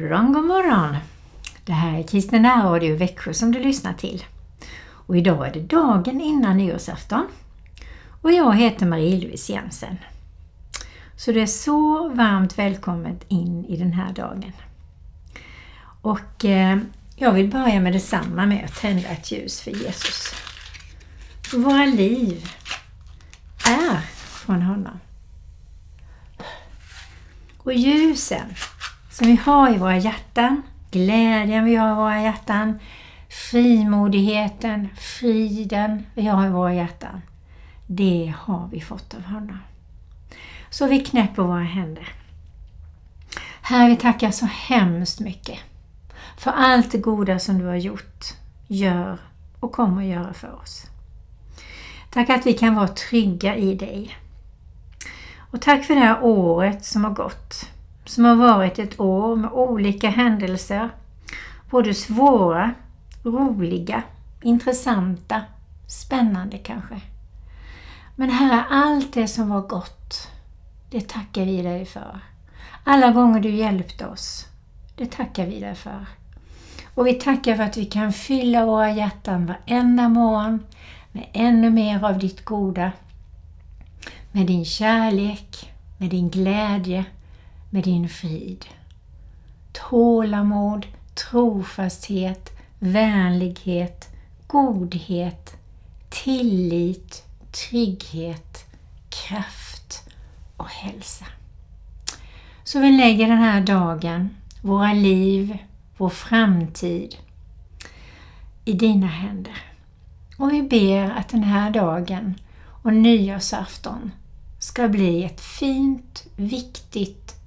Morgon, god morgon! Det här är Kristina Radio Växjö som du lyssnar till. Och idag är det dagen innan nyårsafton. Och jag heter Marie-Louise Jensen. Så du är så varmt välkommen in i den här dagen. Och eh, jag vill börja med detsamma med att tända ett ljus för Jesus. För våra liv är från honom. Och ljusen som vi har i våra hjärtan, glädjen vi har i våra hjärtan, frimodigheten, friden vi har i våra hjärtan. Det har vi fått av honom. Så vi knäpper våra händer. Herre, vi tackar så hemskt mycket för allt det goda som du har gjort, gör och kommer att göra för oss. Tack att vi kan vara trygga i dig. Och tack för det här året som har gått. Som har varit ett år med olika händelser. Både svåra, roliga, intressanta, spännande kanske. Men Herre, allt det som var gott, det tackar vi dig för. Alla gånger du hjälpte oss, det tackar vi dig för. Och vi tackar för att vi kan fylla våra hjärtan varenda morgon med ännu mer av ditt goda. Med din kärlek, med din glädje, med din frid. Tålamod, trofasthet, vänlighet, godhet, tillit, trygghet, kraft och hälsa. Så vi lägger den här dagen, våra liv, vår framtid i dina händer. Och vi ber att den här dagen och nyårsafton ska bli ett fint, viktigt,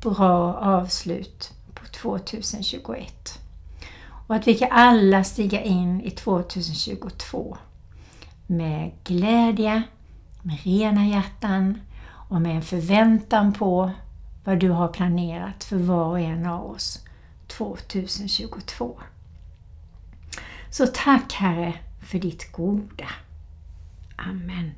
bra avslut på 2021. Och att vi kan alla stiga in i 2022 med glädje, med rena hjärtan och med en förväntan på vad du har planerat för var och en av oss 2022. Så tack Herre för ditt goda. Amen.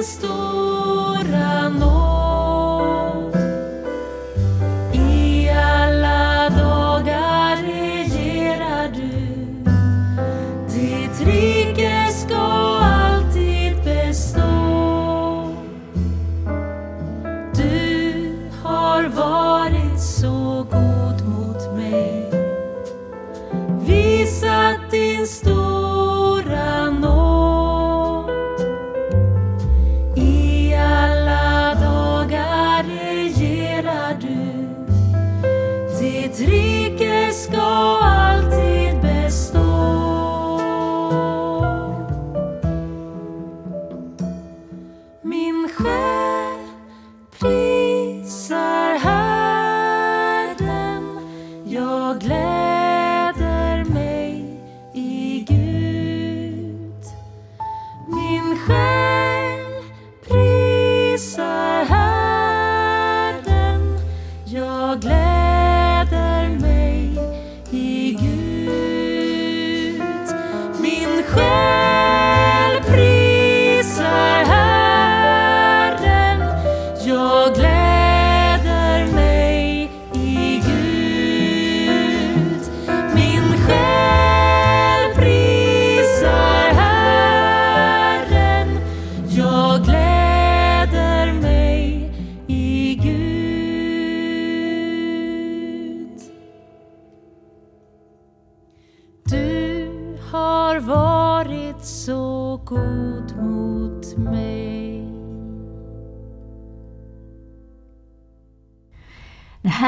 Ditt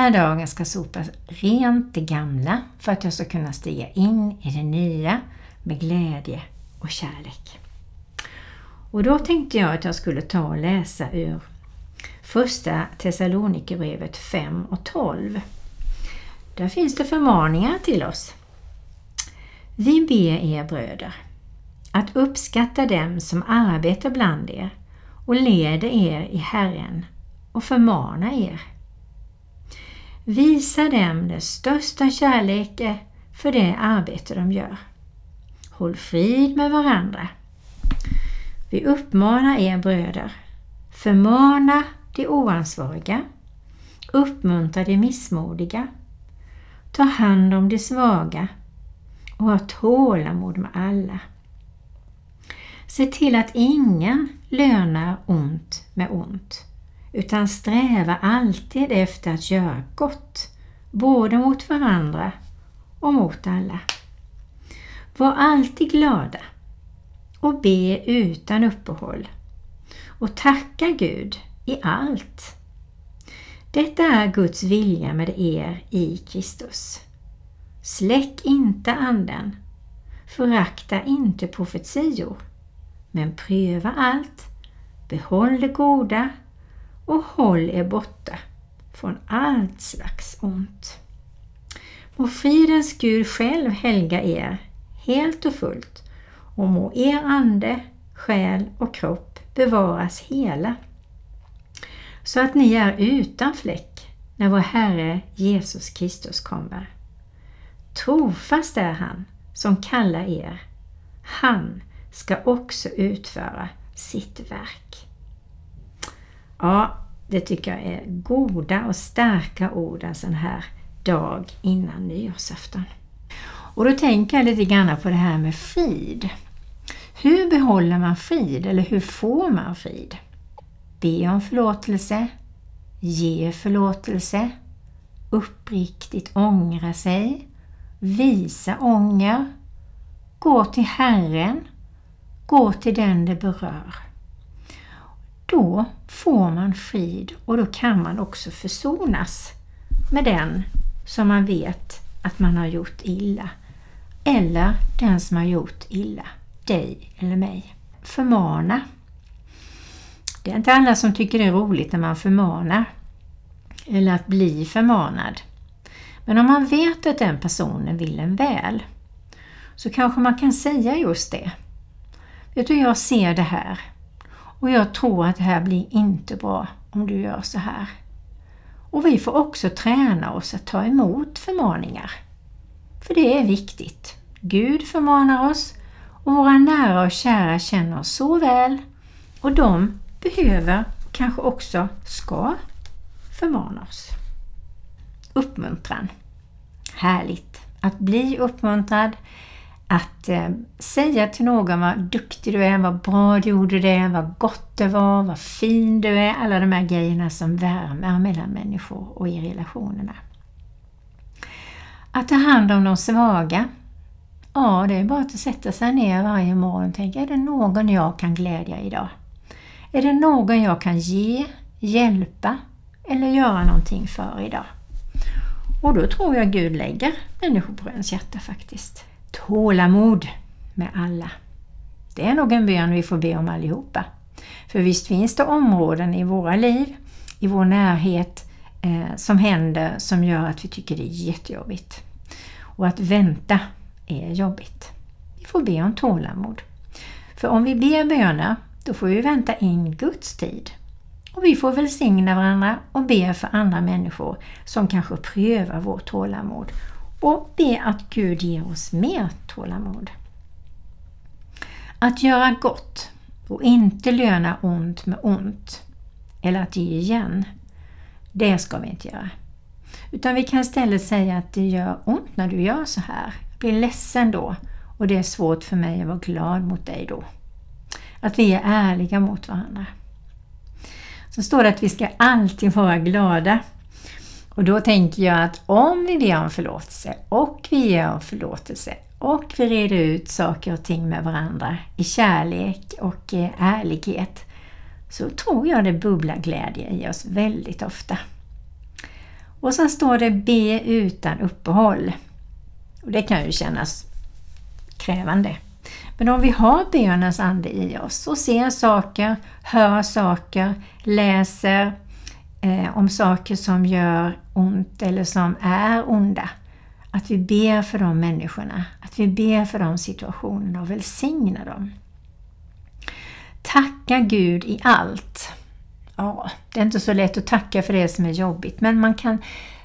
här dagen ska sopas rent det gamla för att jag ska kunna stiga in i det nya med glädje och kärlek. Och då tänkte jag att jag skulle ta och läsa ur första Thessalonikerbrevet 5 och 12. Där finns det förmaningar till oss. Vi ber er bröder att uppskatta dem som arbetar bland er och leder er i Herren och förmanar er. Visa dem den största kärlek för det arbete de gör. Håll frid med varandra. Vi uppmanar er bröder, förmana de oansvariga, uppmuntra de missmodiga, ta hand om de svaga och ha tålamod med alla. Se till att ingen lönar ont med ont utan sträva alltid efter att göra gott, både mot varandra och mot alla. Var alltid glada och be utan uppehåll och tacka Gud i allt. Detta är Guds vilja med er i Kristus. Släck inte anden, förakta inte profetior, men pröva allt, behåll det goda och håll er borta från allt slags ont. Må fridens Gud själv helga er helt och fullt och må er ande, själ och kropp bevaras hela så att ni är utan fläck när vår Herre Jesus Kristus kommer. Trofast är han som kallar er. Han ska också utföra sitt verk. Ja, det tycker jag är goda och starka ord en sån här dag innan nyårsafton. Och då tänker jag lite grann på det här med frid. Hur behåller man frid eller hur får man frid? Be om förlåtelse, ge förlåtelse, uppriktigt ångra sig, visa ånger, gå till Herren, gå till den det berör. Då får man frid och då kan man också försonas med den som man vet att man har gjort illa. Eller den som har gjort illa, dig eller mig. Förmana. Det är inte alla som tycker det är roligt när man förmanar. Eller att bli förmanad. Men om man vet att den personen vill en väl så kanske man kan säga just det. Vet du, jag ser det här och jag tror att det här blir inte bra om du gör så här. Och vi får också träna oss att ta emot förmaningar. För det är viktigt. Gud förmanar oss och våra nära och kära känner oss så väl och de behöver, kanske också ska, förmana oss. Uppmuntran. Härligt att bli uppmuntrad att eh, säga till någon vad duktig du är, vad bra du gjorde det, vad gott det var, vad fin du är. Alla de här grejerna som värmer mellan människor och i relationerna. Att ta hand om de svaga. Ja, det är bara att sätta sig ner varje morgon och tänka, är det någon jag kan glädja idag? Är det någon jag kan ge, hjälpa eller göra någonting för idag? Och då tror jag Gud lägger människor på ens hjärta faktiskt. Tålamod med alla. Det är nog en bön vi får be om allihopa. För visst finns det områden i våra liv, i vår närhet, eh, som händer som gör att vi tycker det är jättejobbigt. Och att vänta är jobbigt. Vi får be om tålamod. För om vi ber böner, då får vi vänta in Guds tid. Och vi får välsigna varandra och be för andra människor som kanske prövar vårt tålamod och be att Gud ger oss mer tålamod. Att göra gott och inte löna ont med ont. eller att ge igen. Det ska vi inte göra. Utan vi kan istället säga att det gör ont när du gör så här. Jag blir ledsen då och det är svårt för mig att vara glad mot dig då. Att vi är ärliga mot varandra. Så står det att vi ska alltid vara glada. Och då tänker jag att om vi ber om förlåtelse och vi ger om förlåtelse och vi reder ut saker och ting med varandra i kärlek och eh, ärlighet så tror jag det bubblar glädje i oss väldigt ofta. Och sen står det be utan uppehåll. Och Det kan ju kännas krävande. Men om vi har bönens ande i oss och ser saker, hör saker, läser eh, om saker som gör ont eller som är onda. Att vi ber för de människorna, att vi ber för de situationerna och välsignar dem. Tacka Gud i allt. Ja, det är inte så lätt att tacka för det som är jobbigt, men man kan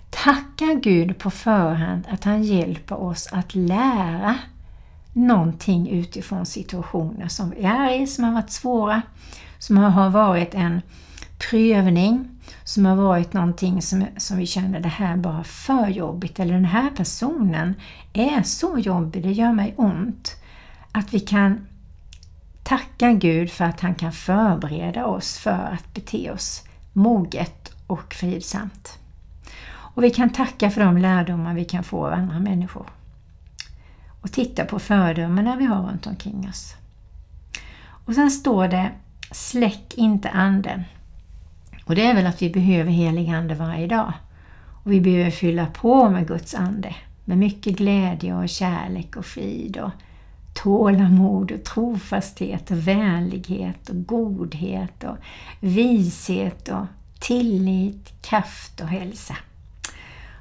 tacka Gud på förhand att han hjälper oss att lära någonting utifrån situationer som vi är i, som har varit svåra, som har varit en prövning, som har varit någonting som, som vi känner det här bara för jobbigt eller den här personen är så jobbig, det gör mig ont. Att vi kan tacka Gud för att han kan förbereda oss för att bete oss moget och fridsamt. Och vi kan tacka för de lärdomar vi kan få av andra människor. Och titta på föredömena vi har runt omkring oss. Och sen står det Släck inte anden. Och det är väl att vi behöver helig ande varje dag. Och vi behöver fylla på med Guds ande. Med mycket glädje och kärlek och frid och tålamod och trofasthet och vänlighet och godhet och vishet och tillit, kraft och hälsa.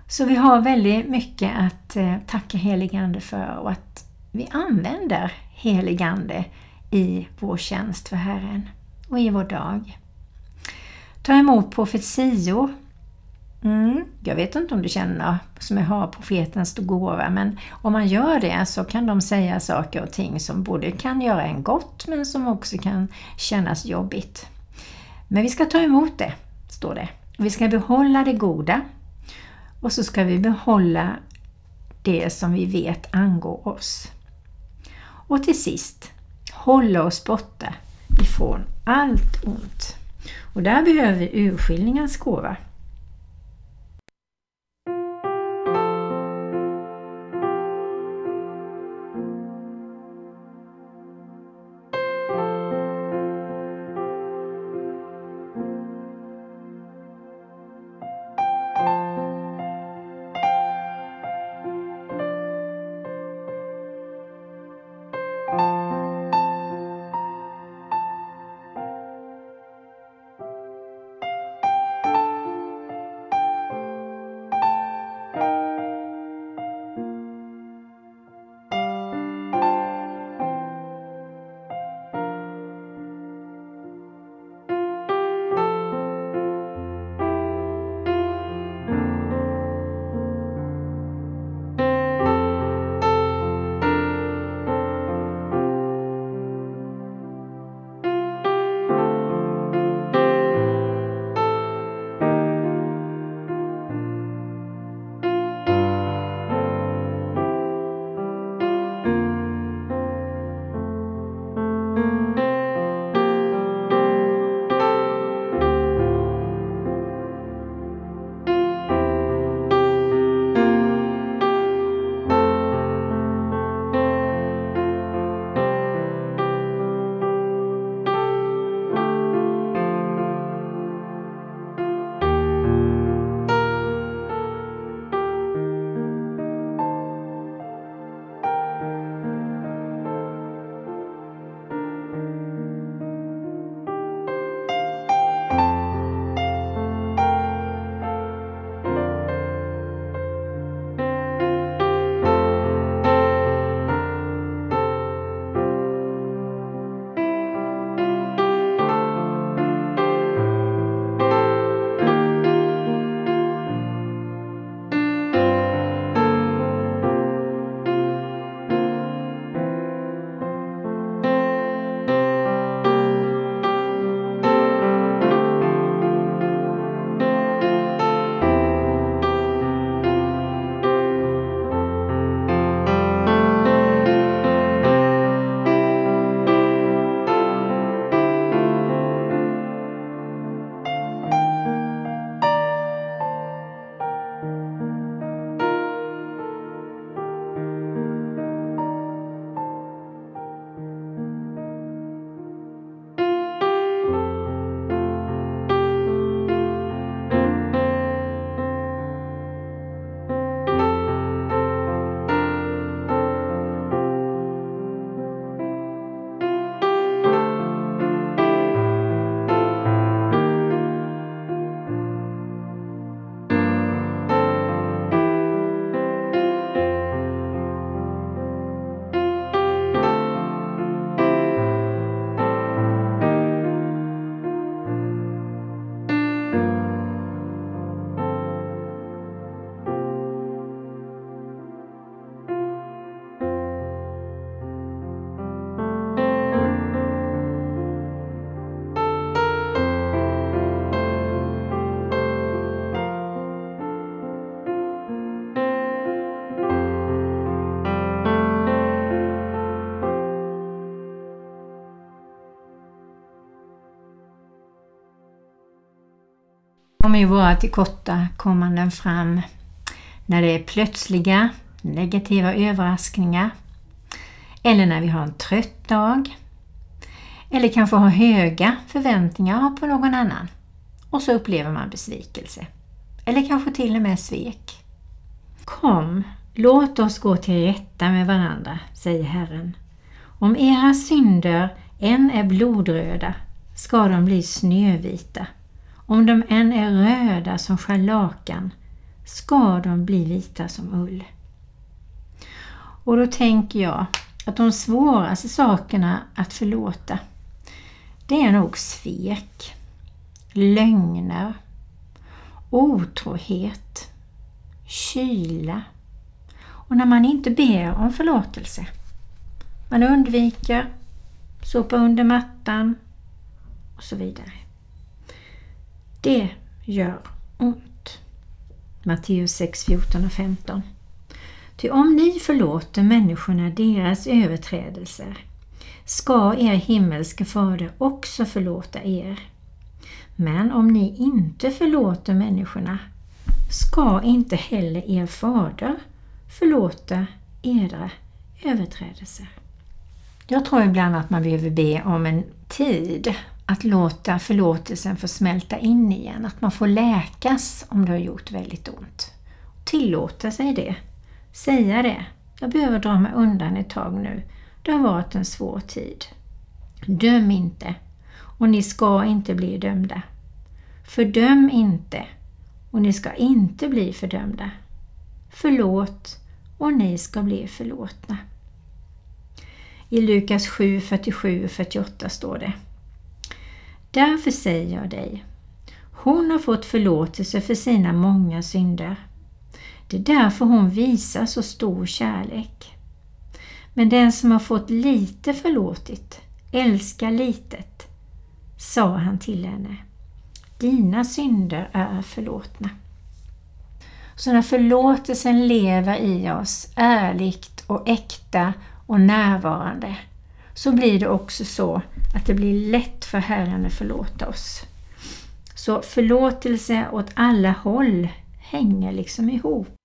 Så vi har väldigt mycket att eh, tacka heligande för och att vi använder heligande i vår tjänst för Herren och i vår dag. Ta emot profetior. Mm, jag vet inte om du känner som jag har profetens gåva men om man gör det så kan de säga saker och ting som både kan göra en gott men som också kan kännas jobbigt. Men vi ska ta emot det, står det. Vi ska behålla det goda och så ska vi behålla det som vi vet angår oss. Och till sist, hålla oss borta ifrån allt ont. Och där behöver vi urskiljningens gåva. Kommer ju våra tillkortakommanden fram när det är plötsliga negativa överraskningar eller när vi har en trött dag eller kanske har höga förväntningar på någon annan och så upplever man besvikelse eller kanske till och med svek. Kom, låt oss gå till rätta med varandra, säger Herren. Om era synder än är blodröda ska de bli snövita. Om de än är röda som scharlakan ska de bli vita som ull. Och då tänker jag att de svåraste sakerna att förlåta det är nog svek, lögner, otrohet, kyla och när man inte ber om förlåtelse. Man undviker, sopar under mattan och så vidare. Det gör ont. Matteus 6, 14 och 15. Ty om ni förlåter människorna deras överträdelser ska er himmelske fader också förlåta er. Men om ni inte förlåter människorna ska inte heller er fader förlåta era överträdelser. Jag tror ibland att man behöver be om en tid att låta förlåtelsen få smälta in igen, att man får läkas om det har gjort väldigt ont. Tillåta sig det, säga det. Jag behöver dra mig undan ett tag nu. Det har varit en svår tid. Döm inte och ni ska inte bli dömda. Fördöm inte och ni ska inte bli fördömda. Förlåt och ni ska bli förlåtna. I Lukas 7, 47 och 48 står det Därför säger jag dig, hon har fått förlåtelse för sina många synder. Det är därför hon visar så stor kärlek. Men den som har fått lite förlåtit älskar litet, sa han till henne. Dina synder är förlåtna. Så när förlåtelsen lever i oss ärligt och äkta och närvarande så blir det också så att det blir lätt för Herren att förlåta oss. Så förlåtelse åt alla håll hänger liksom ihop.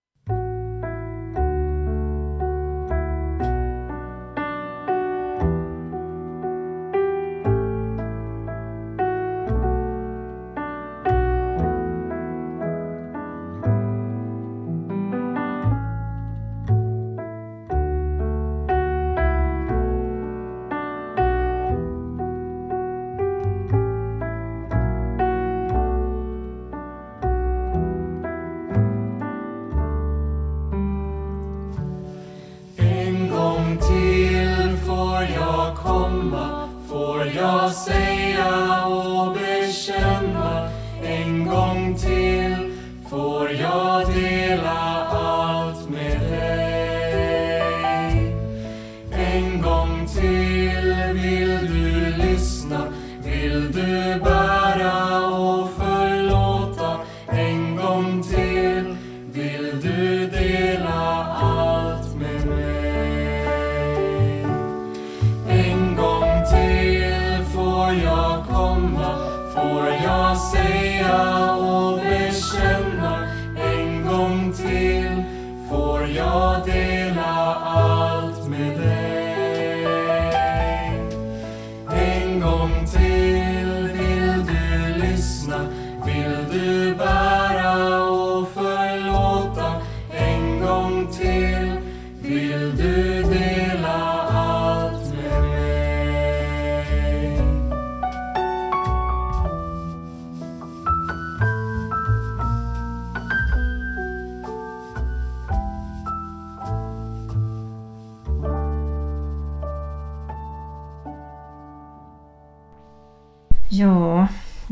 Får jag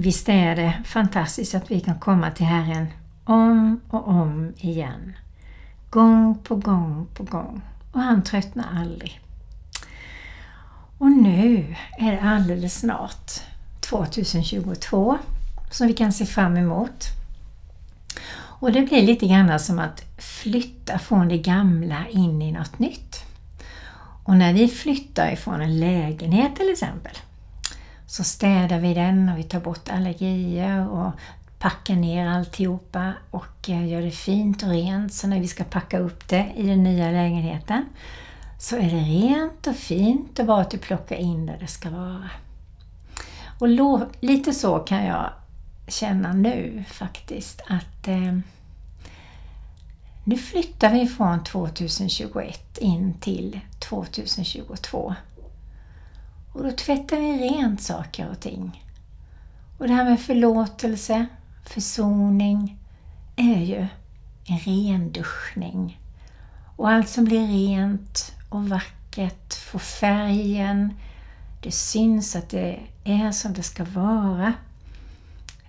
visst är det fantastiskt att vi kan komma till Herren om och om igen. Gång på gång på gång. Och han tröttnar aldrig. Och nu är det alldeles snart 2022 som vi kan se fram emot. Och det blir lite grann som att flytta från det gamla in i något nytt. Och när vi flyttar ifrån en lägenhet till exempel så städar vi den och vi tar bort allergier och packar ner alltihopa och eh, gör det fint och rent. Så när vi ska packa upp det i den nya lägenheten så är det rent och fint och bara att du plockar in där det ska vara. Och lite så kan jag känna nu faktiskt att eh, nu flyttar vi från 2021 in till 2022. Och då tvättar vi rent saker och ting. Och det här med förlåtelse, försoning är ju en renduschning. Och allt som blir rent och vackert får färgen, det syns att det är som det ska vara.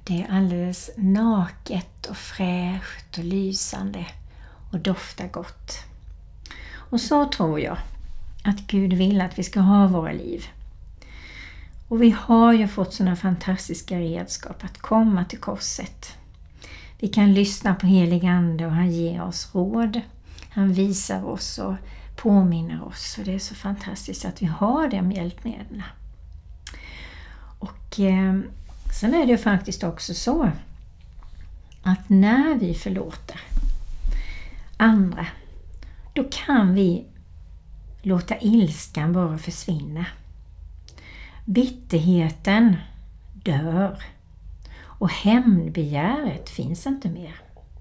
Det är alldeles naket och fräscht och lysande och doftar gott. Och så tror jag att Gud vill att vi ska ha våra liv. Och vi har ju fått sådana fantastiska redskap att komma till korset. Vi kan lyssna på helig Ande och han ger oss råd. Han visar oss och påminner oss och det är så fantastiskt att vi har de hjälpmedlen. Och eh, sen är det ju faktiskt också så att när vi förlåter andra, då kan vi låta ilskan bara försvinna. Bitterheten dör och hämndbegäret finns inte mer.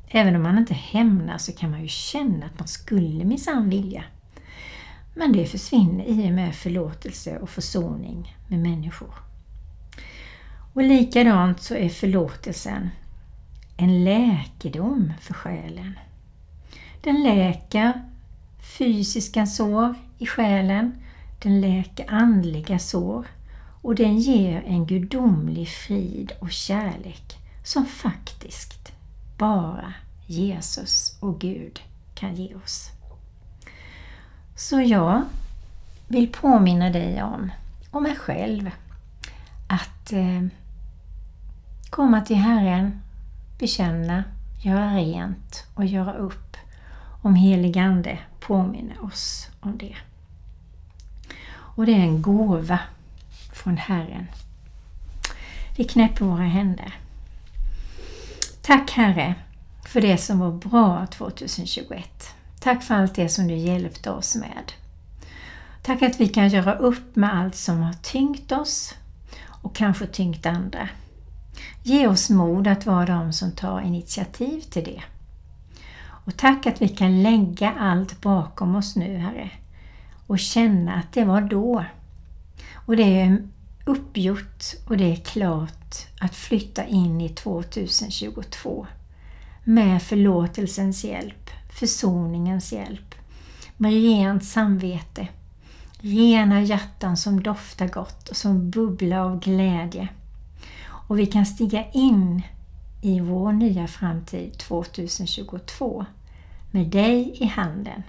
Även om man inte hämnar så kan man ju känna att man skulle minsann vilja. Men det försvinner i och med förlåtelse och försoning med människor. Och likadant så är förlåtelsen en läkedom för själen. Den läker fysiska sår i själen, den läker andliga sår och den ger en gudomlig frid och kärlek som faktiskt bara Jesus och Gud kan ge oss. Så jag vill påminna dig om, och mig själv, att eh, komma till Herren, bekänna, göra rent och göra upp om heligande påminner oss om det. Och det är en gåva från Herren. Vi knäpper våra händer. Tack Herre för det som var bra 2021. Tack för allt det som du hjälpte oss med. Tack att vi kan göra upp med allt som har tyngt oss och kanske tyngt andra. Ge oss mod att vara de som tar initiativ till det. Och tack att vi kan lägga allt bakom oss nu, Herre, och känna att det var då. Och det är uppgjort och det är klart att flytta in i 2022 med förlåtelsens hjälp, försoningens hjälp, med rent samvete, rena hjärtan som doftar gott och som bubblar av glädje. Och vi kan stiga in i vår nya framtid 2022 med dig i handen.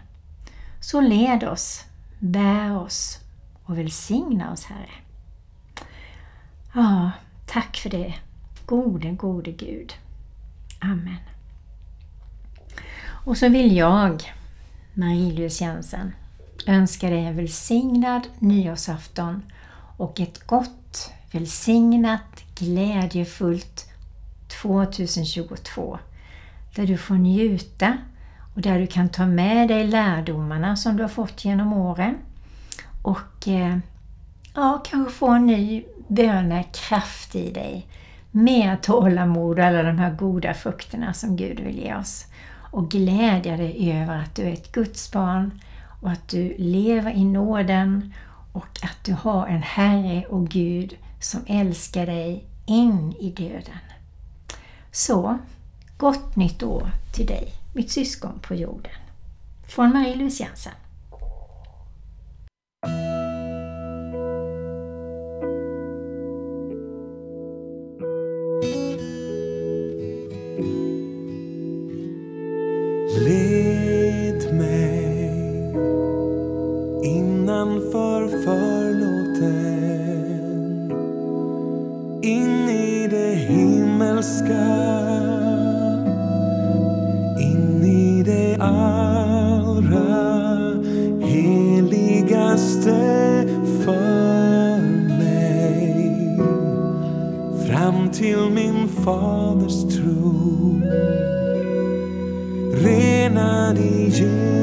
Så led oss, bär oss och välsigna oss Herre. Ja, tack för det, gode, gode Gud. Amen. Och så vill jag, Marie-Louise Jensen, önska dig en välsignad nyårsafton och ett gott, välsignat, glädjefullt 2022 där du får njuta och där du kan ta med dig lärdomarna som du har fått genom åren och eh, ja, kanske få en ny bönekraft i dig. Mer tålamod och alla de här goda frukterna som Gud vill ge oss. Och glädja dig över att du är ett Guds barn och att du lever i nåden och att du har en Herre och Gud som älskar dig in i döden. Så, gott nytt år till dig, mitt syskon på jorden. Från Marie-Louise Jensen. In i det himmelska. In i det allra heligaste för mig. Fram till min faders tro. Renad i Jesus